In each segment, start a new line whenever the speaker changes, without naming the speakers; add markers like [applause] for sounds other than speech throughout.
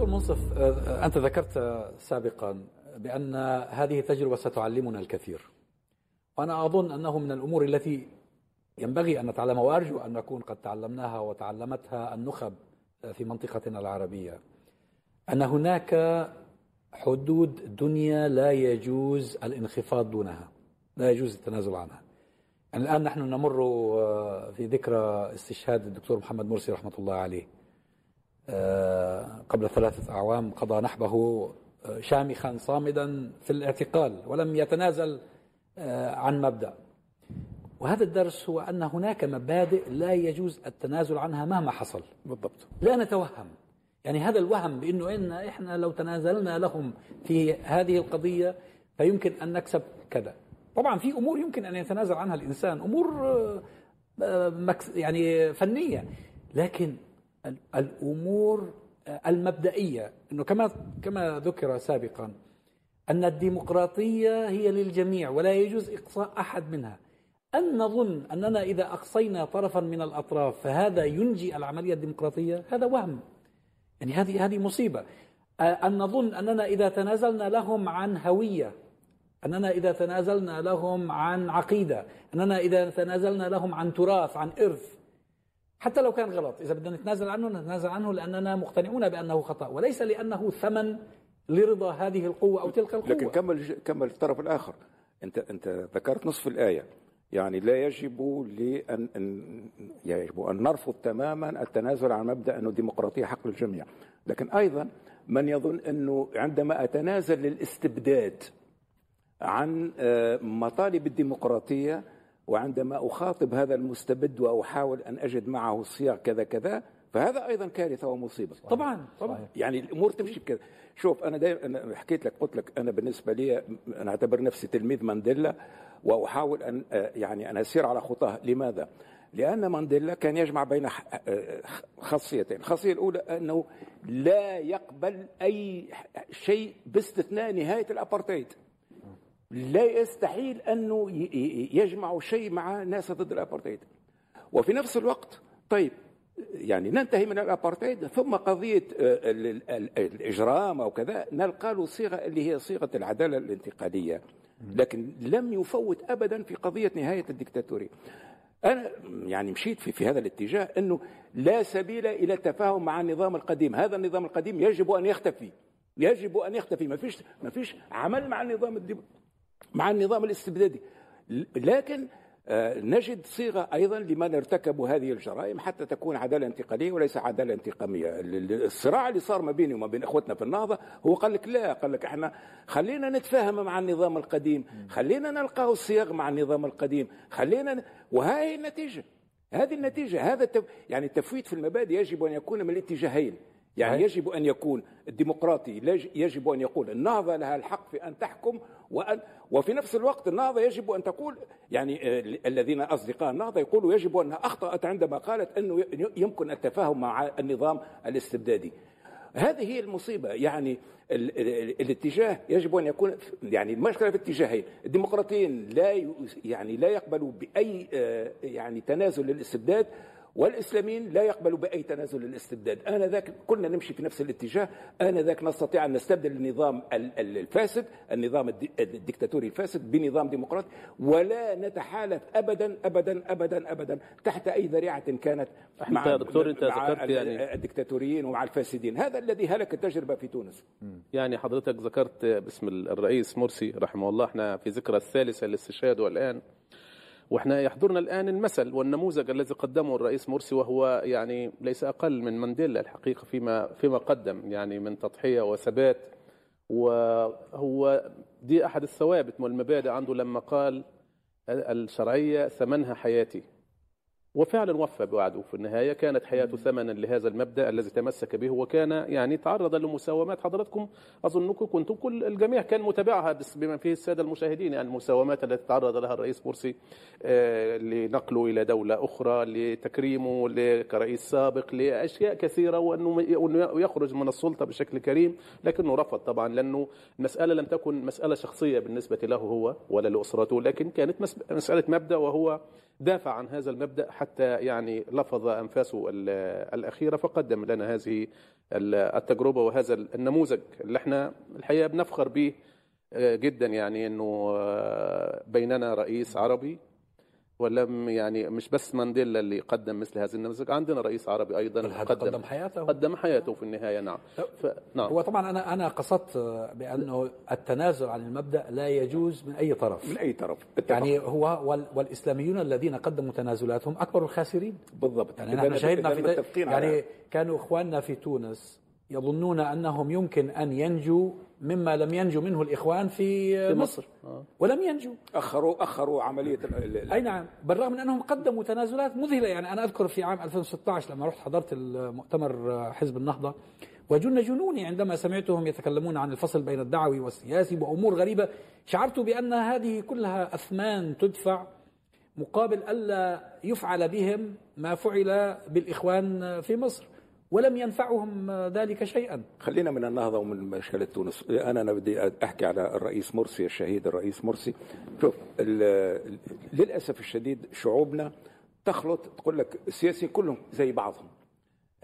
دكتور منصف أنت ذكرت سابقا بأن هذه التجربة ستعلمنا الكثير. وأنا أظن أنه من الأمور التي ينبغي أن نتعلمها وأرجو أن نكون قد تعلمناها وتعلمتها النخب في منطقتنا العربية. أن هناك حدود دنيا لا يجوز الانخفاض دونها لا يجوز التنازل عنها. يعني الآن نحن نمر في ذكرى استشهاد الدكتور محمد مرسي رحمة الله عليه. قبل ثلاثة أعوام قضى نحبه شامخا صامدا في الاعتقال ولم يتنازل عن مبدأ. وهذا الدرس هو أن هناك مبادئ لا يجوز التنازل عنها مهما حصل.
بالضبط.
لا نتوهم. يعني هذا الوهم بأنه إن إحنا لو تنازلنا لهم في هذه القضية فيمكن أن نكسب كذا. طبعا في أمور يمكن أن يتنازل عنها الإنسان أمور يعني فنية. لكن الأمور المبدئية أنه كما كما ذكر سابقا أن الديمقراطية هي للجميع ولا يجوز إقصاء أحد منها. أن نظن أننا إذا أقصينا طرفا من الأطراف فهذا ينجي العملية الديمقراطية هذا وهم. يعني هذه هذه مصيبة. أن نظن أننا إذا تنازلنا لهم عن هوية أننا إذا تنازلنا لهم عن عقيدة أننا إذا تنازلنا لهم عن تراث عن إرث حتى لو كان غلط. إذا بدنا نتنازل عنه نتنازل عنه لأننا مقتنعون بأنه خطأ وليس لأنه ثمن لرضا هذه القوة أو تلك القوة.
لكن كمل كمل الطرف الآخر. أنت أنت ذكرت نصف الآية. يعني لا يجب لأن أن يجب أن نرفض تماما التنازل عن مبدأ أنه الديمقراطية حق للجميع. لكن أيضا من يظن أنه عندما أتنازل للاستبداد عن مطالب الديمقراطية وعندما أخاطب هذا المستبد وأحاول أن أجد معه صيغ كذا كذا فهذا أيضا كارثة ومصيبة.
طبعا طبعا.
يعني الأمور تمشي بكذا. شوف أنا دائما حكيت لك قلت لك أنا بالنسبة لي أنا أعتبر نفسي تلميذ مانديلا وأحاول أن يعني أن أسير على خطاه. لماذا؟ لأن مانديلا كان يجمع بين خاصيتين، الخاصية الأولى أنه لا يقبل أي شيء باستثناء نهاية الابارتهايد. لا يستحيل انه يجمع شيء مع ناس ضد الابارتهايد. وفي نفس الوقت طيب يعني ننتهي من الابارتهايد ثم قضية الإجرام أو كذا نلقى له صيغة اللي هي صيغة العدالة الانتقالية. لكن لم يفوت ابدا في قضية نهاية الدكتاتوريه أنا يعني مشيت في في هذا الاتجاه أنه لا سبيل إلى التفاهم مع النظام القديم. هذا النظام القديم يجب أن يختفي. يجب أن يختفي. ما فيش ما فيش عمل مع النظام. مع النظام الاستبدادي. لكن نجد صيغة أيضا لمن ارتكبوا هذه الجرائم حتى تكون عدالة انتقالية وليس عدالة انتقامية. الصراع اللي صار ما بيني وما بين إخوتنا في النهضة هو قال لك لا قال لك إحنا خلينا نتفاهم مع النظام القديم خلينا نلقاه الصياغ مع النظام القديم خلينا وهذه النتيجة. هذه النتيجة هذا التف... يعني التفويت في المبادئ يجب أن يكون من الاتجاهين. يعني يجب أن يكون الديمقراطي يجب أن يقول النهضة لها الحق في أن تحكم وأن وفي نفس الوقت النهضة يجب أن تقول يعني الذين أصدقاء النهضة يقولوا يجب أنها أخطأت عندما قالت أنه يمكن التفاهم مع النظام الاستبدادي. هذه هي المصيبة. يعني ال ال الاتجاه يجب أن يكون يعني المشكلة في اتجاهين. الديمقراطيين لا يعني لا يقبلوا بأي يعني تنازل للاستبداد. والإسلاميين لا يقبلوا بأي تنازل للاستبداد، أنا ذاك كنا نمشي في نفس الاتجاه، أنا ذاك نستطيع أن نستبدل النظام الفاسد، النظام الدكتاتوري الفاسد بنظام ديمقراطي ولا نتحالف ابدا ابدا ابدا ابدا تحت أي ذريعة كانت
مع انت دكتور أنت
مع
ذكرت يعني
الدكتاتوريين ومع الفاسدين، هذا الذي هلك التجربة في تونس.
يعني حضرتك ذكرت باسم الرئيس مرسي رحمه الله. إحنا في ذكرى الثالثة للاستشهاد والآن. وإحنا يحضرنا الآن المثل والنموذج الذي قدمه الرئيس مرسي وهو يعني ليس أقل من مانديلا الحقيقة فيما فيما قدم يعني من تضحية وثبات. وهو دي أحد الثوابت والمبادئ عنده لما قال الشرعية ثمنها حياتي. وفعلا وفى بوعده في النهاية كانت حياته ثمنا لهذا المبدأ الذي تمسك به وكان يعني تعرض لمساومات. حضراتكم أظنكم كنتم كل الجميع كان متابعها بما فيه السادة المشاهدين يعني المساومات التي تعرض لها الرئيس مرسي لنقله إلى دولة أخرى لتكريمه كرئيس سابق لأشياء كثيرة وأنه يخرج من السلطة بشكل كريم. لكنه رفض طبعا لأنه المسألة لم تكن مسألة شخصية بالنسبة له هو ولا لأسرته لكن كانت مسألة مبدأ وهو دافع عن هذا المبدأ حتى يعني لفظ أنفاسه الأخيرة فقدم لنا هذه ال- التجربة وهذا النموذج اللي إحنا الحقيقة بنفخر به آه، جدا يعني إنه آه، بيننا رئيس عربي ولم يعني مش بس مانديلا اللي قدم مثل هذه النماذج عندنا رئيس عربي
أيضا
قدم
قدم حياته.
قدم حياته في النهاية نعم. ف... نعم.
هو طبعا أنا أنا قصدت بأنه التنازل عن المبدأ لا يجوز من أي طرف.
من أي طرف اتفق.
يعني هو وال- والإسلاميون الذين قدموا تنازلاتهم أكبر الخاسرين.
بالضبط.
يعني نحن شهدنا في
متفقين على-
يعني كانوا إخواننا في تونس يظنون أنهم يمكن أن ينجوا مما لم ينجو منه الإخوان في,
في
مصر.
مصر. آه.
ولم
اخروا عملية ال- ال-
أي نعم. بالرغم من أنهم قدموا تنازلات مذهلة. يعني أنا أذكر في عام 2016 لما رحت حضرت المؤتمر حزب النهضة وجن جنوني عندما سمعتهم يتكلمون عن الفصل بين الدعوي والسياسي وأمور غريبة شعرت بأن هذه كلها أثمان تدفع مقابل ألا يفعل بهم ما فعل بالإخوان في مصر. ولم ينفعهم ذلك شيئا.
خلينا من النهضة ومن مشكله تونس. أنا بدي أحكي على الرئيس مرسي الشهيد الرئيس مرسي. شوف للأسف الشديد شعوبنا تخلط تقول لك السياسيين كلهم زي بعضهم.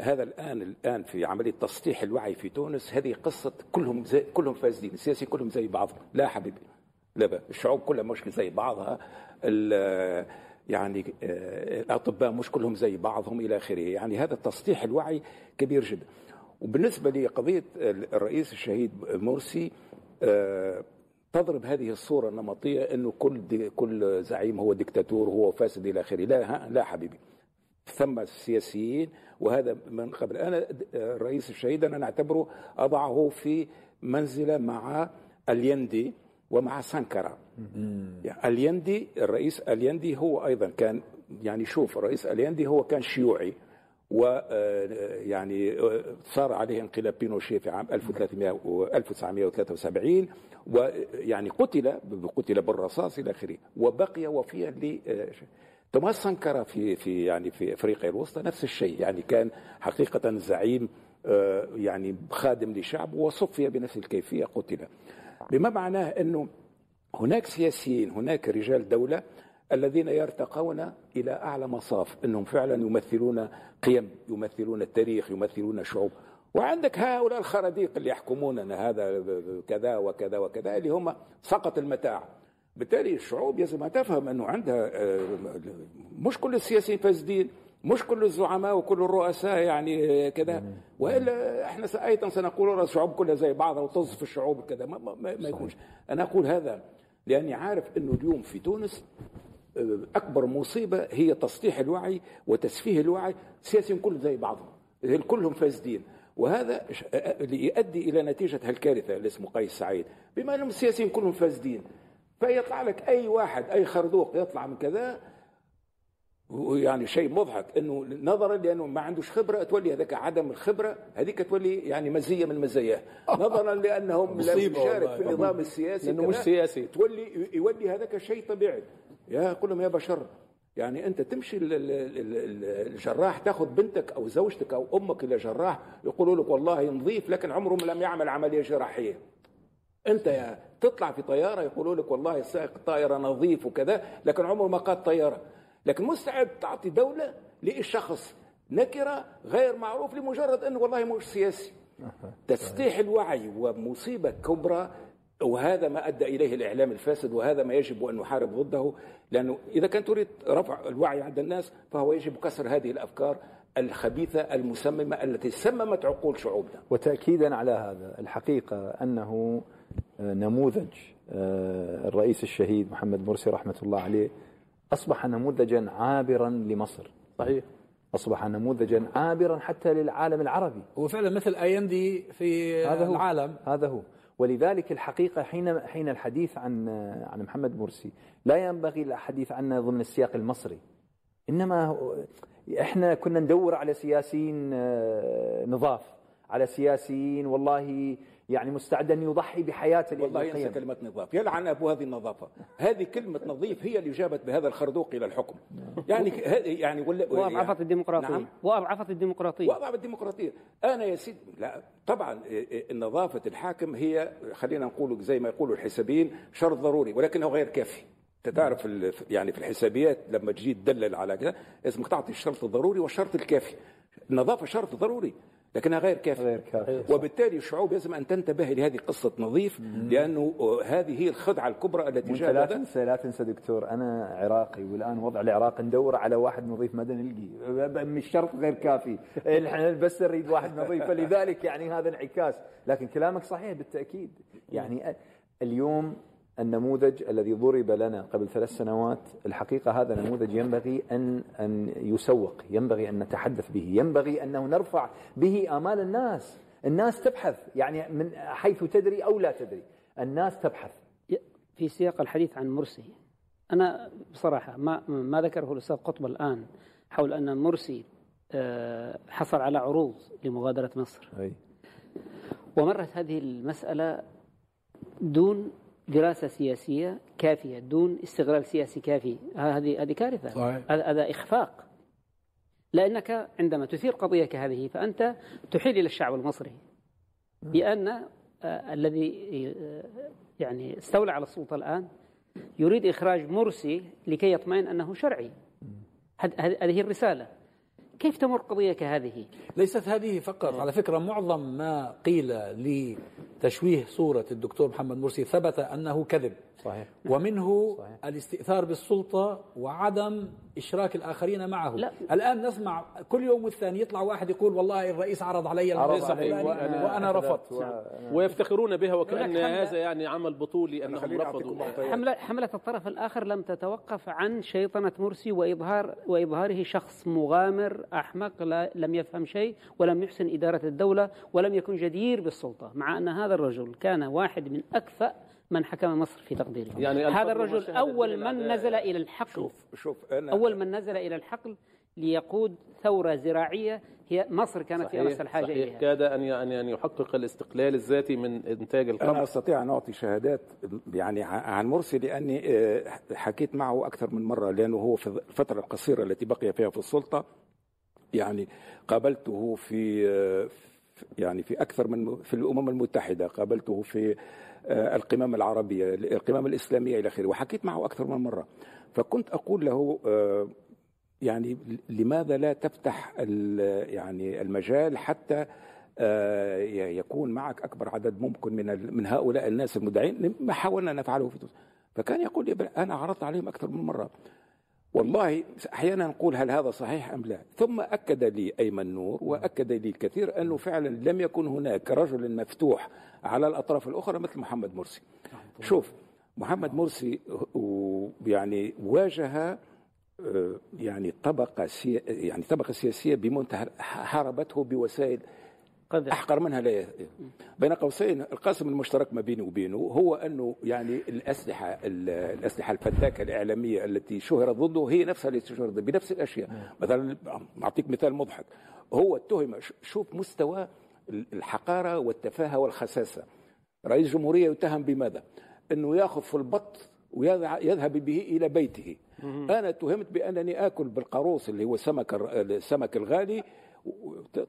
هذا الآن الآن في عملية تسطيح الوعي في تونس هذه قصة كلهم زي كلهم فاسدين. السياسيين كلهم زي بعضهم. لا حبيبي لا بقى. الشعوب كلها مش زي بعضها. يعني آه، الأطباء مش كلهم زي بعضهم إلى آخره. يعني هذا تسطيح الوعي كبير جدا. وبالنسبة لي قضيه الرئيس الشهيد مرسي آه، تضرب هذه الصورة النمطية إنه كل كل زعيم هو دكتاتور هو فاسد إلى آخره. لا لا حبيبي. ثم سياسيين وهذا من قبل. أنا الرئيس الشهيد أنا نعتبره أضعه في منزلة مع اليندي ومع سانكرا يعني أليندي الرئيس أليندي هو أيضا كان يعني شوف الرئيس أليندي هو كان شيوعي و آه، يعني آه، صار عليه انقلاب بينوشيه في عام 1300 و 1973 ويعني قتل قتل بالرصاص إلى آخره وبقي وفيا ل آه، توماس سانكارا في في يعني في أفريقيا الوسطى نفس الشيء يعني كان حقيقة زعيم يعني خادم لشعب وصفي بنفس الكيفية قتل. بما معناه أنه هناك سياسيين هناك رجال دولة الذين يرتقون إلى أعلى مصاف أنهم فعلا يمثلون قيم يمثلون التاريخ يمثلون شعوب. وعندك هؤلاء الخراديق اللي يحكموننا هذا كذا وكذا وكذا اللي هم سقط المتاع. بالتالي الشعوب أن تفهم أنه عندها آه، مش كل السياسيين فاسدين. مش كل الزعماء وكل الرؤساء يعني آه، كذا وإلا إحنا أيضا سنقول الشعوب كلها زي بعضها في الشعوب كذا ما, ما, ما يكونش. أنا أقول هذا لأني عارف إنه اليوم في تونس آه، أكبر مصيبة هي تسطيح الوعي وتسفيه الوعي السياسيين كلهم زي بعضهم. كلهم فاسدين. وهذا آه، اللي يؤدي إلى نتيجة هالكارثة اللي اسمه قيس سعيد. بما إنهم السياسيين كلهم فاسدين فيطلع لك أي واحد أي خردوق يطلع من كذا ويعني شيء مضحك إنه نظرا لأنه ما عندوش خبرة تولي هذاك عدم الخبرة هذيك تولي يعني مزية من مزاياه [laughs] نظرا لأنهم لم يشارك. في النظام السياسي
لأنه مش سياسي.
تولي يولي هذاك شيء طبيعي يا قل لهم يا بشر يعني أنت تمشي الجراح تأخذ بنتك أو زوجتك أو أمك إلى جراح يقولوا لك والله نظيف لكن عمره لم يعمل عملية جراحية أنت يا تطلع في طيارة يقولوا لك والله سائق الطائره نظيف وكذا لكن عمره ما قاد طيارة لكن مستعد تعطي دولة لشخص نكرة غير معروف لمجرد انه والله مش سياسي. تسطيح الوعي ومصيبة كبرى وهذا ما أدى إليه الإعلام الفاسد وهذا ما يجب أن نحارب ضده. لأنه إذا كان تريد رفع الوعي عند الناس فهو يجب كسر هذه الأفكار الخبيثة المسممة التي سممت عقول شعوبنا.
وتأكيدا على هذا الحقيقة أنه آه، نموذج آه، الرئيس الشهيد محمد مرسي رحمة الله عليه أصبح نموذجا عابرا لمصر.
صحيح.
أصبح نموذجا عابرا حتى للعالم العربي.
هو فعلا مثل أيندي في
هذا هو.
العالم.
هذا هو. ولذلك الحقيقة حين حين الحديث عن عن محمد مرسي لا ينبغي الحديث عنه ضمن السياق المصري. إنما إحنا كنا ندور على سياسيين آه، نظاف على سياسيين والله يعني مستعد أن يضحي بحياته
والله ينسى. كلمة نظاف يلعن أبو هذه النظافة. هذه كلمة نظيف هي اللي جابت بهذا الخردوق إلى الحكم. يعني ه- يعني ولا
وأضعفت الديمقراطية.
نعم.
وأضعفت الديمقراطية.
وأضعف الديمقراطية. أنا يا سيدي لا طبعا نظافة الحاكم هي خلينا نقول زي ما يقولوا الحسابيين شرط ضروري ولكنه غير كافي. أنت تعرف ال- يعني في الحسابيات لما تجي تدلل على كذا لازمك تعطي الشرط الضروري والشرط الكافي. النظافة شرط ضروري. لكنها غير كافية.
غير كافية.
وبالتالي الشعوب يجب أن تنتبه لهذه قصة نظيف لأنه آه، هذه هي الخدعة الكبرى التي
وانت لا
جاءت
تنسى لا تنسى دكتور أنا عراقي والآن وضع العراق ندور على واحد نظيف ما نلقي. مش شرط غير كافي. [laughs] إحنا بس نريد واحد نظيف فلذلك يعني هذا انعكاس. لكن كلامك صحيح بالتأكيد. يعني اليوم النموذج الذي ضرب لنا قبل ثلاث سنوات الحقيقة هذا نموذج ينبغي أن أن يسوق ينبغي أن نتحدث به ينبغي أنه نرفع به آمال الناس. الناس تبحث يعني من حيث تدري أو لا تدري. الناس تبحث.
في سياق الحديث عن مرسي. أنا بصراحة ما ما ذكره الأستاذ قطب الآن حول أن مرسي آه، حصل على عروض لمغادرة مصر.
أي.
ومرت هذه المسألة دون دراسة سياسية كافية دون استغلال سياسي كافي. هذه هذه كارثة.
صحيح.
هذا إخفاق. لأنك عندما تثير قضية كهذه فأنت تحيل إلى الشعب المصري بأن آه، الذي آه، يعني استولى على السلطة الآن يريد إخراج مرسي لكي يطمئن أنه شرعي. هذ- هذ- هذه الرسالة. كيف تمر قضية كهذه
ليست هذه فقط على فكرة معظم ما قيل لتشويه صورة الدكتور محمد مرسي ثبت أنه كذب.
صحيح.
ومنه
صحيح.
الاستئثار بالسلطة وعدم إشراك الآخرين معه.
لا.
الآن نسمع كل يوم والثاني يطلع واحد يقول والله الرئيس عرض علي
عرض
المنصب
علي وأنا
وأنا رفضت.
و-
ويفتخرون بها وكأن هذا يعني عمل بطولي أنهم رفضوا.
حملة, حملة الطرف الآخر لم تتوقف عن شيطنة مرسي وإظهار وإظهاره شخص مغامر أحمق لا لم يفهم شيء ولم يحسن إدارة الدولة ولم يكن جدير بالسلطة مع أن هذا الرجل كان واحد من أكفأ من حكم مصر في تقديري
يعني
هذا الرجل أول من. نزل إلى الحقل.
شوف شوف أنا
أول من نزل إلى الحقل ليقود ثورة زراعية. هي مصر كانت في أمس الحاجة
صحيح.
إليها.
كاد أن أن أن يحقق الاستقلال الذاتي من إنتاج
أنا
القمح.
أستطيع أن أعطي شهادات يعني عن مرسي لأني آه، حكيت معه أكثر من مرة لأنه هو في الفترة القصيرة التي بقي فيها في السلطة. يعني قابلته في آه، يعني في أكثر من في الأمم المتحدة قابلته في القمم العربية القمم الإسلامية إلى آخره. وحكيت معه أكثر من مرة. فكنت أقول له آه، يعني لماذا لا تفتح يعني المجال حتى آه، يكون معك أكبر عدد ممكن من من هؤلاء الناس المدعين؟ ما حاولنا نفعله في فكان يقول لي "بل أنا عرضت عليهم أكثر من مرة. والله أحيانا نقول هل هذا صحيح أم لا. ثم أكد لي أيمن نور وأكد لي الكثير أنه فعلا لم يكن هناك رجل مفتوح على الأطراف الأخرى مثل محمد مرسي. شوف محمد مرسي يعني واجه آه، يعني طبقة يعني طبقة سياسية بمنتهى حاربته بوسائل
قذف
أحقر منها لا ي- بين قوسين القاسم المشترك ما بيني وبينه هو أنه يعني الأسلحة ال- الأسلحة الفتاكة الإعلامية التي شهرت ضده هي نفسها التي شهرت ضده بنفس الأشياء. مثلا أعطيك مثال مضحك. هو اتهم شوف مستوى الحقارة والتفاهة والخساسة. رئيس جمهورية يتهم بماذا؟ إنه يأخذ في البط ويذهب به إلى بيته. أنا اتهمت بأنني آكل بالقاروص اللي هو سمك السمك الغالي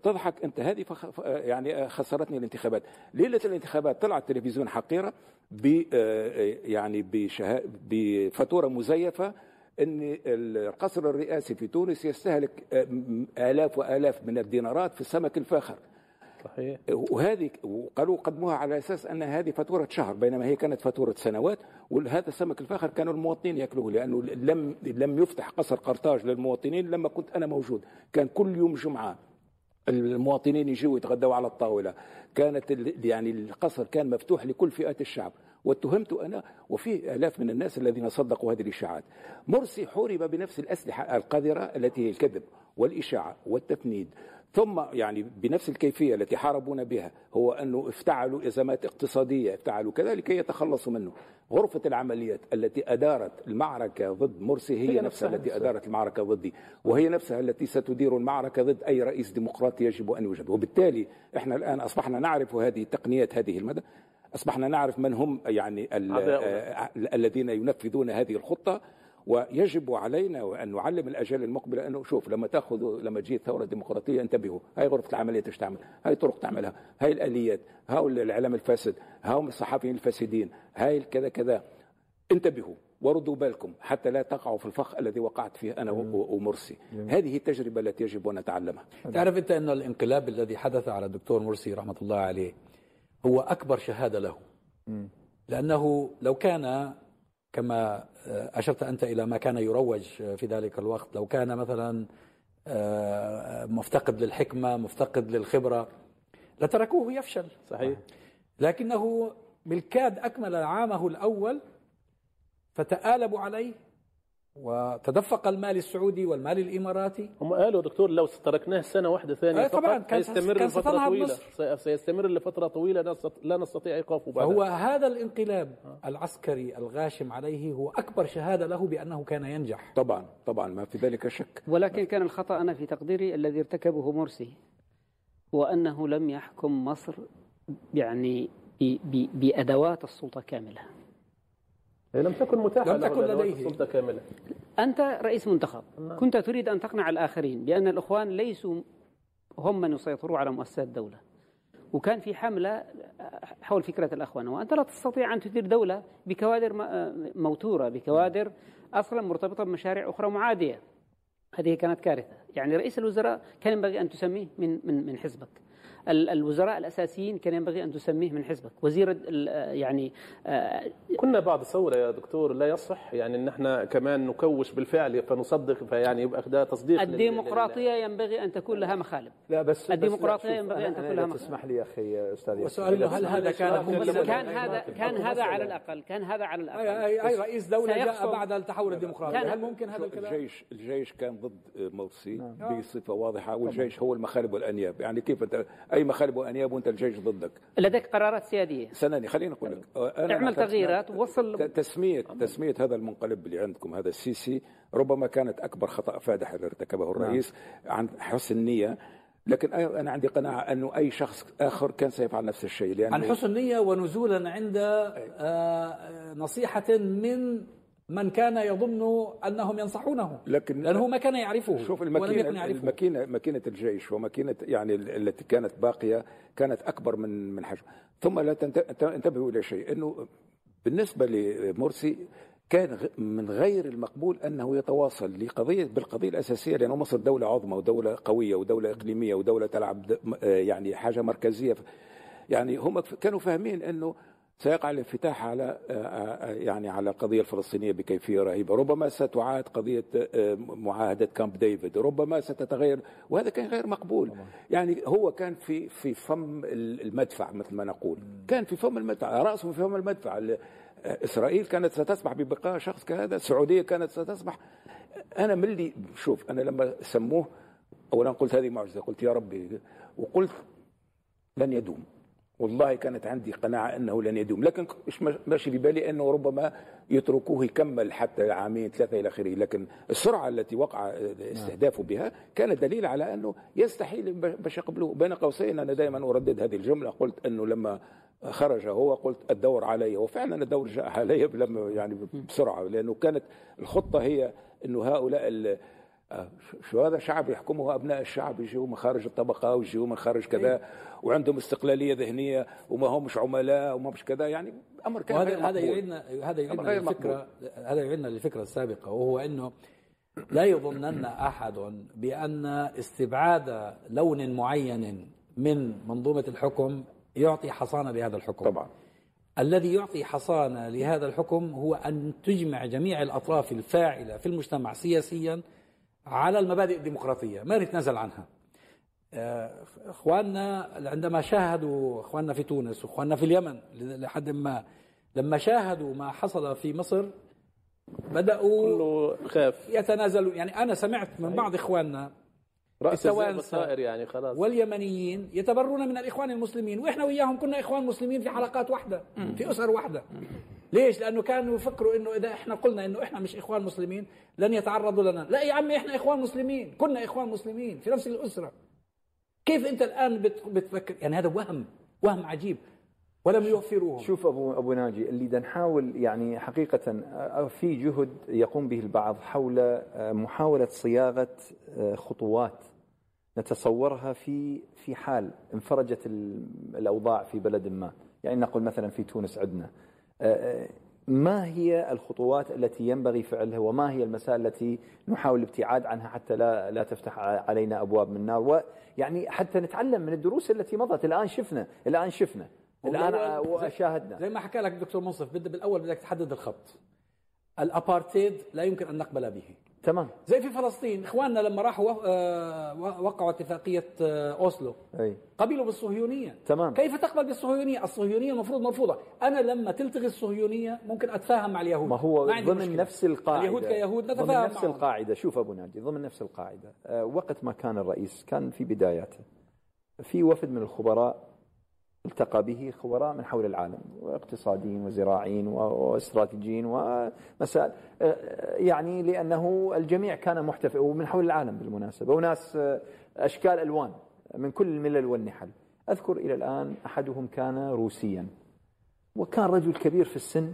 تضحك أنت. هذه فخ... يعني خسرتني الانتخابات. ليلة الانتخابات طلع التلفزيون حقيرة ب يعني بشه... بفاتورة مزيفة إن القصر الرئاسي في تونس يستهلك آلاف وآلاف من الدينارات في السمك الفاخر.
صحيح.
وهذه وقالوا قدموها على أساس أن هذه فاتورة شهر بينما هي كانت فاتورة سنوات وهذا السمك الفاخر كانوا المواطنين يأكلوه لأنه لم لم يفتح قصر قرطاج للمواطنين لما كنت أنا موجود. كان كل يوم جمعة. المواطنين يجوا يتغدوا على الطاولة. كانت يعني القصر كان مفتوح لكل فئات الشعب. واتهمت أنا وفي آلاف من الناس الذين صدقوا هذه الإشاعات. مرسي حورب بنفس الأسلحة القذرة التي هي الكذب والإشاعة والتفنيد. ثم يعني بنفس الكيفية التي حاربونا بها هو أنه افتعلوا ازمات اقتصادية افتعلوا كذا لكي يتخلصوا منه. غرفة العمليات التي أدارت المعركة ضد مرسي هي,
هي
نفسها
نفسها
التي أدارت المعركة ضدي وهي نفسها التي ستدير المعركة ضد أي رئيس ديمقراطي يجب أن يوجد وبالتالي إحنا الآن أصبحنا نعرف هذه تقنيات هذه المدى أصبحنا نعرف من هم يعني. آه، الذين ينفذون هذه الخطة. ويجب علينا ان نعلم الأجيال المقبلة أنه شوف لما تأخذ لما تجي ثوره ديمقراطيه انتبهوا هاي غرفة العملية إيش تعمل؟ هاي طرق تعملها هاي الآليات هاي الإعلام الفاسد هاي الصحفيين الفاسدين هاي كذا كذا. انتبهوا وردوا بالكم حتى لا تقعوا في الفخ الذي وقعت فيه أنا ومرسي. هذه التجربة التي يجب أن نتعلمها.
تعرف أنت أن الانقلاب الذي حدث على الدكتور مرسي رحمة الله عليه هو أكبر شهادة له. لأنه لو كان كما آه، أشرت أنت إلى ما كان يروج في ذلك الوقت. لو كان مثلا آه، مفتقد للحكمة مفتقد للخبرة لتركوه يفشل.
صحيح.
لكنه بالكاد أكمل عامه الأول فتآلبوا عليه وتدفق المال السعودي والمال الإماراتي.
هم قالوا دكتور لو تركناه سنة واحدة ثانية
أي طبعاً،
فقط
كان
سيستمر
كان لفترة
طويلة.
مصر.
سي- سيستمر لفترة طويلة لا نستط- لا نستطيع إيقافه بعد
فهو هذا الانقلاب العسكري الغاشم عليه هو أكبر شهادة له بأنه كان ينجح.
طبعا طبعا ما في ذلك شك.
ولكن كان الخطأ أنا في تقديري الذي ارتكبه مرسي وأنه لم يحكم مصر يعني ب- ب- بأدوات السلطة كاملة.
هي لم تكن متاحة
لم تكن لديه.
السلطة كاملة.
أنت رئيس منتخب. كنت تريد أن تقنع الآخرين بأن الإخوان ليسوا هم من يسيطروا على مؤسسات الدولة. وكان في حملة حول فكرة الأخوان. وأنت لا تستطيع أن تدير دولة بكوادر موتورة بكوادر أصلا مرتبطة بمشاريع أخرى معادية. هذه كانت كارثة. يعني رئيس الوزراء كان ينبغي أن تسميه من من من حزبك. الوزراء الأساسيين كان ينبغي أن تسميه من حزبك. وزير ال- يعني آه،
كنا بعد ثورة يا دكتور لا يصح. يعني ان إحنا كمان نكوش بالفعل فنصدق فيعني يبقى ده تصديق لل-
الديمقراطية ينبغي أن تكون لها مخالب.
لا بس
الديمقراطية
بس
ينبغي أن
أنا-
تكون لها
إذا
مخ-
تسمح لي يا أخي
أستاذ انه هل هذا كان
كان هذا كان هذا على الأقل كان هذا على الأقل.
اي رئيس دولة جاء بعد التحول الديمقراطي. هل ممكن هذا الكلام؟
الجيش الجيش كان ضد مرسي بصفة واضحة والجيش هو المخالب والأنياب. يعني كيف انت أي مخالب وانياب وأنت الجيش ضدك.
لديك قرارات سيادية.
سنني خليني أقول لك. أنا
اعمل تغييرات ووصل
ت- تسمية تسمية هذا المنقلب اللي عندكم هذا السيسي ربما كانت أكبر خطأ فادح اللي ارتكبه الرئيس عن حسن نيه لكن أنا عندي قناعة انه أي شخص آخر كان سيفعل نفس الشيء لأن
عن حسن نيه ونزولا عند آه، نصيحة من من كان يظن أنهم ينصحونه
لكن
لأنه ما كان يعرفه
شوف
ولم يكن
الماكينه
يعرفه.
الماكينه ماكينة الجيش وماكينة يعني ال- التي كانت باقية كانت أكبر من من حجم. ثم لا تنت- انتبهوا إلى شيء إنه بالنسبة لمرسي كان من غير المقبول أنه يتواصل لقضيه بالقضية الأساسية لأن مصر دولة عظمى ودولة قوية ودولة إقليمية ودولة تلعب يعني حاجة مركزية. يعني هم كانوا فاهمين إنه سيقع الانفتاح على آه، آه، يعني على القضية الفلسطينية بكيفية رهيبة، ربما ستعاد قضية آه، معاهدة كامب ديفيد، ربما ستتغير وهذا كان غير مقبول. يعني هو كان في في فم المدفع مثل ما نقول، كان في فم المدفع، رأسه في فم المدفع. ال- آه، إسرائيل كانت ستسمح ببقاء شخص كهذا، السعودية كانت ستسمح. أنا من اللي شوف أنا لما سموه اولا قلت هذه معجزة، قلت يا ربي وقلت لن يدوم. والله كانت عندي قناعة أنه لن يدوم لكن إيش ماشي في بالي أنه ربما يتركوه يكمل حتى عامين ثلاثة إلى آخره لكن السرعة التي وقع استهدافه بها كانت دليل على أنه يستحيل باش يقبلوه. بين قوسين أنا دائما أردد هذه الجملة قلت أنه لما خرج هو قلت الدور علي وفعلا الدور جاء علي [laughs] لما يعني بسرعة لأنه كانت الخطة هي أنه هؤلاء شو هذا شعب يحكمه أبناء الشعب؟ يجوا من خارج الطبقة ويجوا من خارج كذا وعندهم استقلالية ذهنية وما همش عملاء وما مش كذا. يعني أمر كان
هذا
مقبول.
يعيدنا هذا يعيدنا للفكره هذا يعيدنا للفكره السابقه وهو إنه لا يظنن أحد بأن استبعاد لون معين من منظومة الحكم يعطي حصانة لهذا الحكم.
طبعا.
الذي يعطي حصانة لهذا الحكم هو أن تجمع جميع الأطراف الفاعلة في المجتمع سياسيا على المبادئ الديمقراطية. ما نتنازل عنها. آه، إخواننا عندما شاهدوا إخواننا في تونس واخواننا في اليمن لحد ما لما شاهدوا ما حصل في مصر بدأوا
كله خاف.
يتنازلوا. يعني أنا سمعت من بعض
إخواننا
التوانسة
الطائر يعني خلاص
واليمنيين يتبرون من الإخوان المسلمين وإحنا وياهم كنا إخوان مسلمين في حلقات واحدة في أسر واحدة ليش؟ لأنه كانوا يفكروا إنه إذا إحنا قلنا إنه إحنا مش إخوان مسلمين لن يتعرضوا لنا، لا يا عمي إحنا إخوان مسلمين، كنا إخوان مسلمين في نفس الأسرة. كيف أنت الآن بت- بتفكر؟ يعني هذا وهم، وهم عجيب ولم يوفروه.
شوف أبو أبو ناجي اللي بدنا نحاول يعني حقيقة آه، في جهد يقوم به البعض حول آه، محاولة صياغة آه، خطوات نتصورها في في حال انفرجت ال- الأوضاع في بلد ما، يعني نقول مثلا في تونس عندنا آه، آه، ما هي الخطوات التي ينبغي فعلها؟ وما هي المسائل التي نحاول الابتعاد عنها حتى لا لا تفتح علينا أبواب من النار؟ ويعني حتى نتعلم من الدروس التي مضت. الآن شفنا الآن شفنا. الآن
والأول-
شاهدنا
زي ما حكى لك الدكتور منصف بدأ بالأول بدك تحدد الخط. الأبارتيد لا يمكن أن نقبل به.
تمام.
زي في فلسطين إخواننا لما راحوا آه، وقعوا اتفاقية آه، أوسلو.
أي.
قبلوا بالصهيونية.
تمام.
كيف تقبل بالصهيونية؟ الصهيونية المفروض مرفوضة. أنا لما تلتغي الصهيونية ممكن أتفاهم مع اليهود.
ما هو
ما عندي
ضمن
مشكلة.
نفس القاعدة.
اليهود كيهود
ضمن
نتفاهم
نفس
معهم.
القاعدة. شوف أبو ناجي ضمن نفس القاعدة. آه، وقت ما كان الرئيس كان في بداياته. في وفد من الخبراء التقى به خبراء من حول العالم اقتصاديين وزراعيين واستراتيجيين ومسائل آه، يعني لأنه الجميع كان محتفل ومن حول العالم بالمناسبة وناس آه، أشكال ألوان من كل الملل والنحل. أذكر إلى الآن أحدهم كان روسيا وكان رجل كبير في السن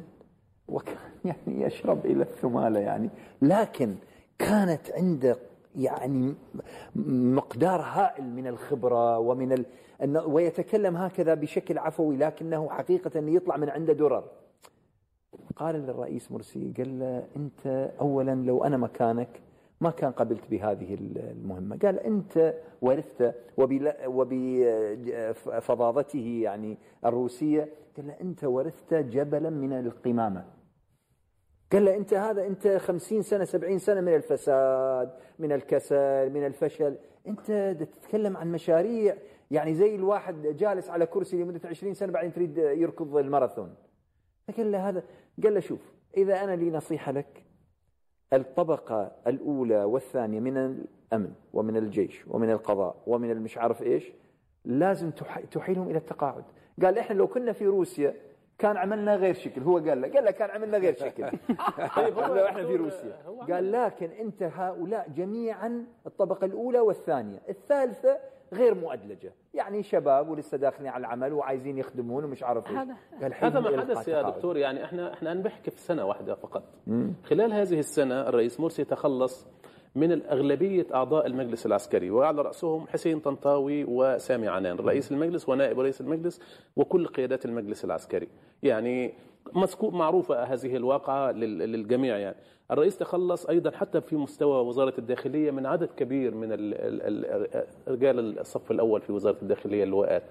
وكان [laughs] يعني يشرب إلى الثمالة يعني لكن كانت عنده يعني مقدار هائل من الخبرة ومن ال... ويتكلم هكذا بشكل عفوي لكنه حقيقة يطلع من عنده درر. قال للرئيس مرسي قال له أنت اولا لو أنا مكانك ما كان قبلت بهذه المهمة. قال أنت ورثت وبفظاظته يعني الروسية. قال له أنت ورثت جبلا من القمامة. قال له انت هذا انت خمسين سنة سبعين سنة من الفساد من الكسل من الفشل. انت تتكلم عن مشاريع يعني زي الواحد جالس على كرسي لمدة 20 سنة بعدين تريد يركض الماراثون. فقال له هذا قال له شوف إذا أنا لي نصيحة لك الطبقة الأولى والثانية من الأمن ومن الجيش ومن القضاء ومن المش عارف إيش لازم تح- تحيلهم إلى التقاعد. قال إحنا لو كنا في روسيا كان عملنا غير شكل. هو قال له قال له كان عملنا غير شكل. [laughs] طيب هو إحنا في روسيا. قال لكن أنت هؤلاء جميعا الطبقة الأولى والثانية. الثالثة غير مؤدلجة. يعني شباب ولسه داخلين على العمل وعايزين يخدمون ومش عارف إيش.
هذا-
قال
هذا ما حدث يا. دكتور يعني إحنا إحنا نحكي في سنه واحدة فقط. خلال هذه السنة الرئيس مرسي تخلص من الأغلبية أعضاء المجلس العسكري وعلى رأسهم حسين طنطاوي وسامي عنان رئيس المجلس ونائب رئيس المجلس وكل قيادات المجلس العسكري. يعني مسكو معروفة هذه الواقعة لل- للجميع يعني. الرئيس تخلص أيضا حتى في مستوى وزارة الداخلية من عدد كبير من ال- ال- ال- رجال الصف الأول في وزارة الداخلية اللواءات.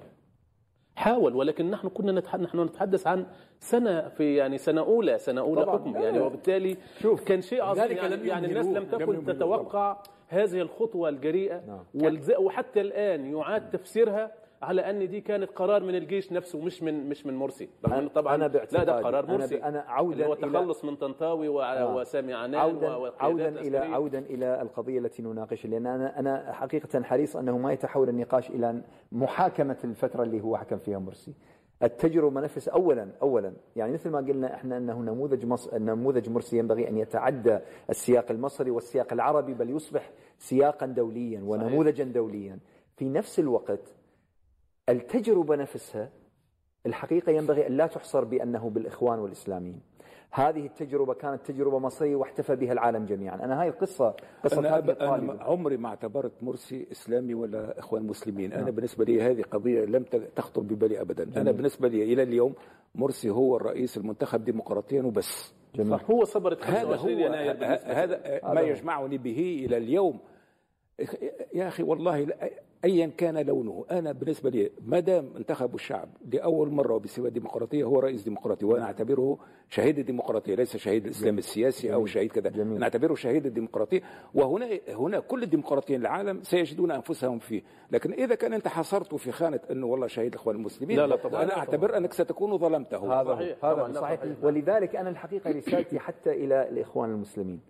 حاول ولكن نحن كنا نتح... نحن نتحدث عن سنة في يعني سنة أولى سنة أولى
طبعاً.
حكم يعني وبالتالي شوف كان شيء عظيم يعني,
لم
يعني الناس. لم تكن تتوقع هذه الخطوة الجريئة والز... وحتى الآن يعاد تفسيرها على أن دي كانت قرار من الجيش نفسه مش من مش من مرسي رغم طبعا
أنا
لا ده قرار مرسي
أنا عوداً
اللي هو تخلص من طنطاوي و...
آه.
وسامي عنان
عودا عودا
إلى.
عودا إلى القضية التي نناقشها لأن أنا أنا حقيقة حريص أنه ما يتحول النقاش إلى محاكمة الفترة اللي هو حكم فيها مرسي. التجربة نفس اولا اولا يعني مثل ما قلنا إحنا أنه نموذج مص... نموذج مرسي ينبغي أن يتعدى السياق المصري والسياق العربي بل يصبح سياقا دوليا ونموذجا دوليا. في نفس الوقت التجربة نفسها الحقيقة ينبغي أن لا تحصر بأنه بالإخوان والإسلاميين. هذه التجربة كانت تجربة مصرية واحتفى بها العالم جميعا. أنا هاي القصة قصة
أنا, أب... أنا عمري ما اعتبرت مرسي إسلامي ولا إخوان مسلمين. أنا بالنسبة لي هذه قضية لم تخطر ببالي أبدا. أنا بالنسبة لي إلى اليوم مرسي هو الرئيس المنتخب ديمقراطيا وبس.
جميل.
هو صبرت
هذا
25
هو هذا ما يجمعني به إلى اليوم. يا أخي والله لا- ايا كان لونه. أنا بالنسبة لي ما دام انتخبوا الشعب لأول مرة وبصفه ديمقراطيه هو رئيس ديمقراطي وأنا أعتبره شهيد الديمقراطية ليس شهيد الإسلام السياسي أو شهيد كذا.
جميل.
أنا أعتبره شهيد الديمقراطية وهنا هنا كل الديمقراطيين العالم سيجدون أنفسهم فيه. لكن إذا كان أنت حصرته في خانة أنه والله شهيد الاخوان المسلمين
لا لا طبعاً.
أنا أعتبر أنك ستكون ظلمته.
هذا
صحيح،
هذا صحيح.
صحيح.
ولذلك أنا الحقيقة رسالتي حتى إلى الإخوان المسلمين.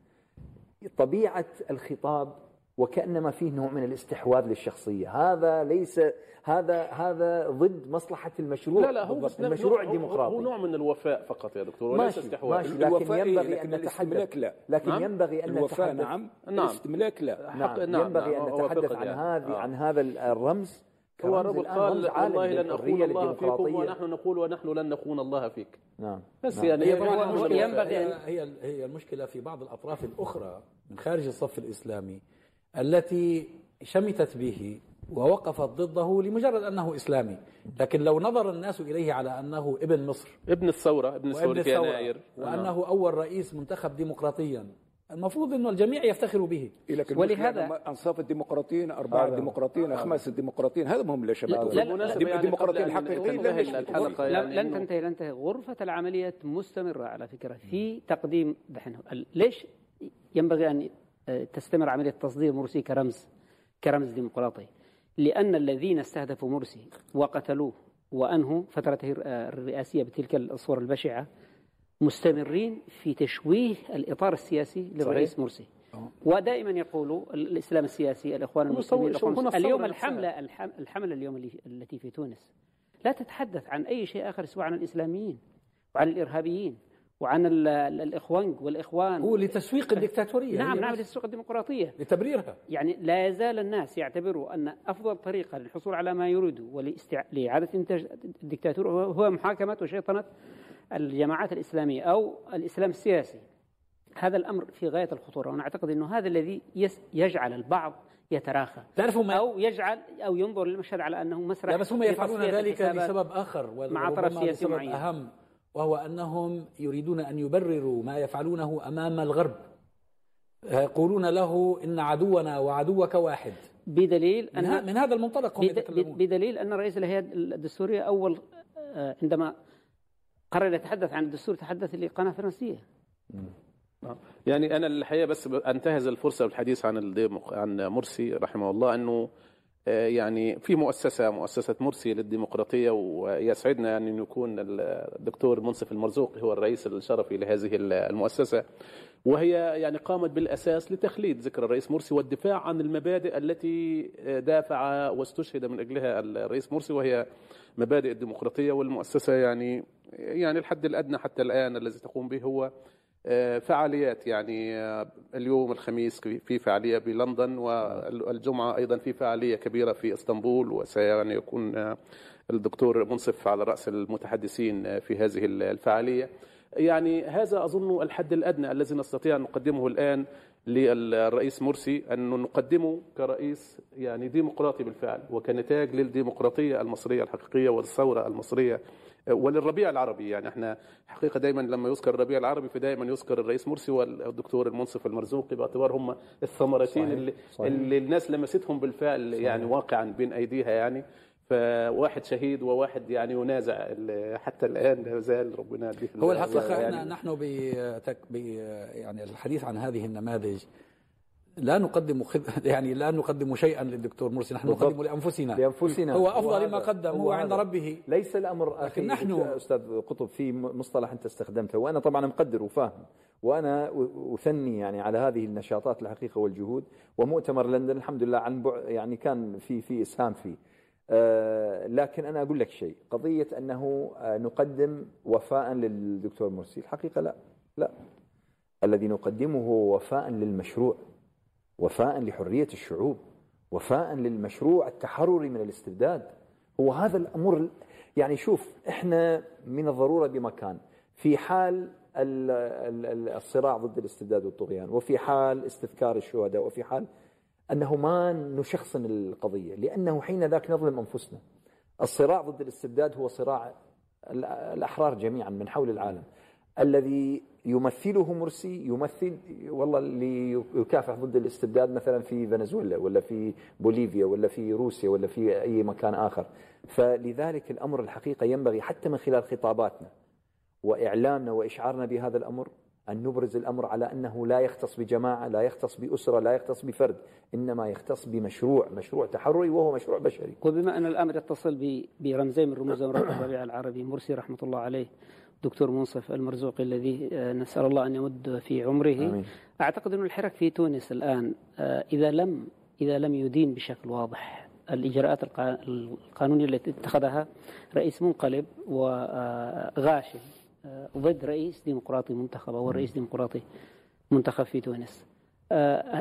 طبيعة الخطاب وكأنما فيه نوع من الاستحواذ للشخصية هذا ليس هذا هذا ضد مصلحة المشروع
لا لا هو بس
المشروع
نوع-
الديمقراطي
هو نوع من الوفاء فقط يا دكتور وليس
ماشي
استحواذ
ماشي لكن
الوفاء إيه؟
ينبغي
الاستملاك
نتحدث
لا.
لكن
نعم.
ينبغي أن
الوفاء
نتحدث
نعم
نعم.
الاستملاك لا
حق-
نعم,
نعم،
ينبغي
نعم، أوافقك
نتحدث عن
يعني.
هذه
آه.
عن هذا الرمز
هو
الآن
قال والله لن
للحرية
الله فيكم ونحن نقول ونحن لن نخون الله فيك
نعم
بس
نعم.
يعني
هي.
ينبغي
هي هي المشكلة في بعض الأطراف الأخرى من خارج الصف الإسلامي التي شمتت به ووقفت ضده لمجرد أنه إسلامي، لكن لو نظر الناس إليه على أنه ابن مصر
ابن الثورة ابن
وابن
الثورة في
الثورة
يناير
وأنه أول رئيس منتخب ديمقراطيا. المفروض إنه الجميع يفتخر به.
لكن
ولهذا-
أنصاف الديمقراطيين اربعه ديمقراطيين خمس ديمقراطيين هذا هم اللي شباب
يعني
الديمقراطيين الحقيقيين
يعني
لن
إنه-
تنتهي لن تنتهي. غرفة العملية مستمرة على فكرة في تقديم دحين. ليش ينبغي أن آه، تستمر عملية تصدير مرسي كرمز كرمز ديمقراطي. لأن الذين استهدفوا مرسي وقتلوه وأنهوا فترته الرئاسية بتلك الصورة البشعة مستمرين في تشويه الإطار السياسي للرئيس مرسي. ودائما يقولوا ال- الإسلام السياسي الإخوان المسلمين. اليوم. الحملة الحم- الحملة اليوم التي في تونس. لا تتحدث عن أي شيء آخر سوى عن الإسلاميين وعن الإرهابيين. وعن ال- ال- الإخوان والإخوان
هو لتسويق الدكتاتورية
نعم نعم
بس
للسوق الديمقراطية
لتبريرها
يعني لا يزال الناس يعتبروا أن أفضل طريقة للحصول على ما يريدوا ولاستع... لإعادة إنتاج الدكتاتورة هو- محاكمة وشيطنة الجماعات الإسلامية أو الإسلام السياسي هذا الأمر في غاية الخطورة وأنا أعتقد أنه هذا الذي. يجعل البعض يتراخى
تعرفوا ما
أو يجعل أو ينظر للمشهد على أنه مسرح
لا بس هم يفعلون ذلك. لسبب آخر
مع طرف سياسي معين.
أهم وهو أنهم يريدون أن يبرروا ما يفعلونه أمام الغرب. يقولون له إن عدونا وعدوك واحد.
بدليل
من,
أن
من هذا المنطلق هم يتكلمون.
بدليل أن رئيس الهيئة الدستورية أول آه، عندما قرر يتحدث عن الدستور تحدث لقناة فرنسية.
يعني أنا الحقيقة بس أنتهز الفرصة بالحديث عن. عن مرسي رحمه الله أنه آه، يعني في مؤسسة مؤسسة مرسي للديمقراطية ويسعدنا يعني انه يكون الدكتور منصف المرزوقي هو الرئيس الشرفي لهذه المؤسسة. وهي يعني قامت بالأساس لتخليد ذكر الرئيس مرسي والدفاع عن المبادئ التي دافع واستشهد من أجلها الرئيس مرسي وهي مبادئ الديمقراطية. والمؤسسة يعني يعني الحد الأدنى حتى الآن الذي تقوم به هو آه، فعاليات. يعني آه، اليوم الخميس في فعالية بلندن والجمعة أيضا في فعالية كبيرة في إسطنبول وسيعني يكون آه، الدكتور منصف على رأس المتحدثين آه، في هذه الفعالية. يعني هذا أظن الحد الأدنى الذي نستطيع أن نقدمه الآن للرئيس مرسي أن نقدمه كرئيس يعني ديمقراطي بالفعل وكنتاج للديمقراطية المصرية الحقيقية والثورة المصرية وللربيع العربي يعني إحنا حقيقة دايما لما يذكر الربيع العربي فدايما يذكر الرئيس مرسي والدكتور المنصف المرزوقي باعتبار هم الثمرتين
صحيح،
اللي,
صحيح.
اللي الناس لمستهم بالفعل يعني واقعا بين أيديها يعني فواحد شهيد وواحد يعني ينازع حتى الآن لا زال ربنا
هو
ال-
الحقيقة
يعني
إحنا نحن. يعني الحديث عن هذه النماذج لا نقدم خد... [laughs] يعني لا نقدم شيئا للدكتور مرسي نحن. نقدم لأنفسنا.
لأنفسنا.
هو
أفضل
ما قدم هو عند
هذا.
ربه.
ليس الأمر أخي.
نحن-
أستاذ قطب في مصطلح أنت استخدمته وأنا طبعا مقدر وفاهم. وأنا أثني يعني على هذه النشاطات الحقيقة والجهود ومؤتمر لندن الحمد لله عن بعد يعني كان في في إسهام فيه. آه، لكن أنا أقول لك شيء قضية أنه آه، نقدم وفاء للدكتور مرسي الحقيقة لا. لا. الذي نقدمه هو وفاء للمشروع. وفاء لحرية الشعوب وفاء للمشروع التحرري من الاستبداد. هو هذا الأمر ال- يعني شوف إحنا من الضرورة بمكان في حال ال- ال- ال- الصراع ضد الاستبداد والطغيان وفي حال استذكار الشهداء وفي حال أنه ما نشخصن القضية لأنه حين ذاك نظلم أنفسنا. الصراع ضد الاستبداد هو صراع ال- الأحرار جميعا من حول العالم. الذي يمثله مرسي يمثل والله اللي يكافح ضد الاستبداد مثلا في فنزويلا ولا في بوليفيا ولا في روسيا ولا في أي مكان آخر فلذلك الأمر الحقيقة ينبغي حتى من خلال خطاباتنا وإعلامنا وإشعارنا بهذا الأمر أن نبرز الأمر على أنه لا يختص بجماعة، لا يختص بأسرة، لا يختص بفرد، إنما يختص بمشروع، مشروع تحرري وهو مشروع بشري.
وبما أن الأمر يتصل برمزين من رموز الربيع العربي مرسي رحمة الله عليه دكتور منصف المرزوقي الذي آه، نسأل الله أن يمد في عمره.
آمين.
أعتقد أن الحراك في تونس الآن آه، إذا لم إذا لم يدين بشكل واضح الإجراءات القا- القانونية التي اتخذها رئيس منقلب وغاشم ضد رئيس ديمقراطي منتخب أو رئيس ديمقراطي منتخب في تونس. آه،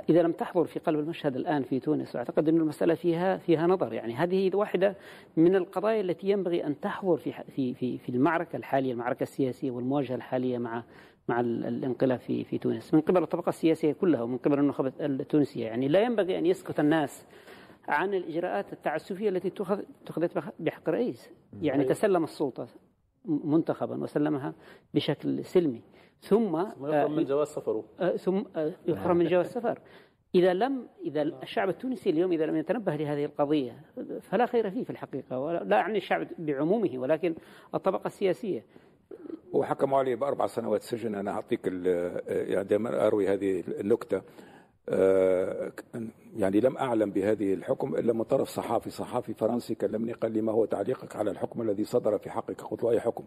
إذا لم تحضر في قلب المشهد الآن في تونس أعتقد أن المسألة فيها فيها نظر. يعني هذه واحدة من القضايا التي ينبغي أن تحضر في في في في المعركة الحالية المعركة السياسية والمواجهة الحالية مع مع ال- الانقلاب في في تونس. من قبل الطبقة السياسية كلها ومن قبل النخبة التونسية. يعني لا ينبغي أن يسكت الناس عن الإجراءات التعسفية التي اتخذ- اتخذت بح- بحق الرئيس يعني تسلم السلطة منتخبا وسلمها بشكل سلمي. ثم
ويحرم من جواز سفره.
آه، ثم آه، يحرم من جواز السفر إذا لم إذا الشعب التونسي اليوم إذا لم يتنبه لهذه القضية فلا خير فيه في الحقيقة ولا لا أعني الشعب بعمومه ولكن الطبقة السياسية.
وحكموا عليه بأربع سنوات سجن. أنا أعطيك ال- يعني دائما أروي هذه النكتة. آه، يعني لم أعلم بهذه الحكم إلا من طرف صحافي. صحافي فرنسي كلمني قال لي ما هو تعليقك على الحكم الذي صدر في حقك؟ قلت له أي حكم؟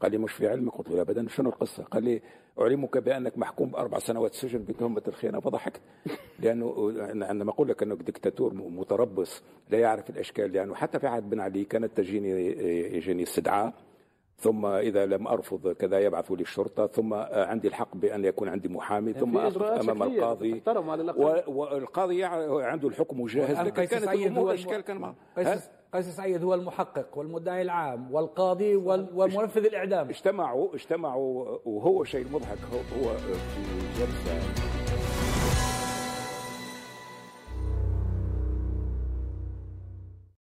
قال لي مش في علمك؟ قلت له لا ابدا. شنو القصة؟ قال لي أعلمك بأنك محكوم بأربع سنوات سجن بتهمه الخيانة. فضحكت [laughs] لأنه عندما أقول لك انه دكتاتور متربص لا يعرف الأشكال لأنه حتى في عهد بن علي كانت تجيني يجيني استدعاء. ثم إذا لم أرفض كذا يبعثوا لي الشرطة. ثم عندي الحق بأن يكون عندي محامي. ثم اقف
إجراءات أمام
القاضي. والقاضي عنده الحكم جاهز.
والآن
لكن كانت الأمور
الم-
كان معه.
قيس سعيد هو المحقق والمدعي العام والقاضي وال- ومنفذ الإعدام.
اجتمعوا اجتمعوا وهو شيء مضحك هو في جلسة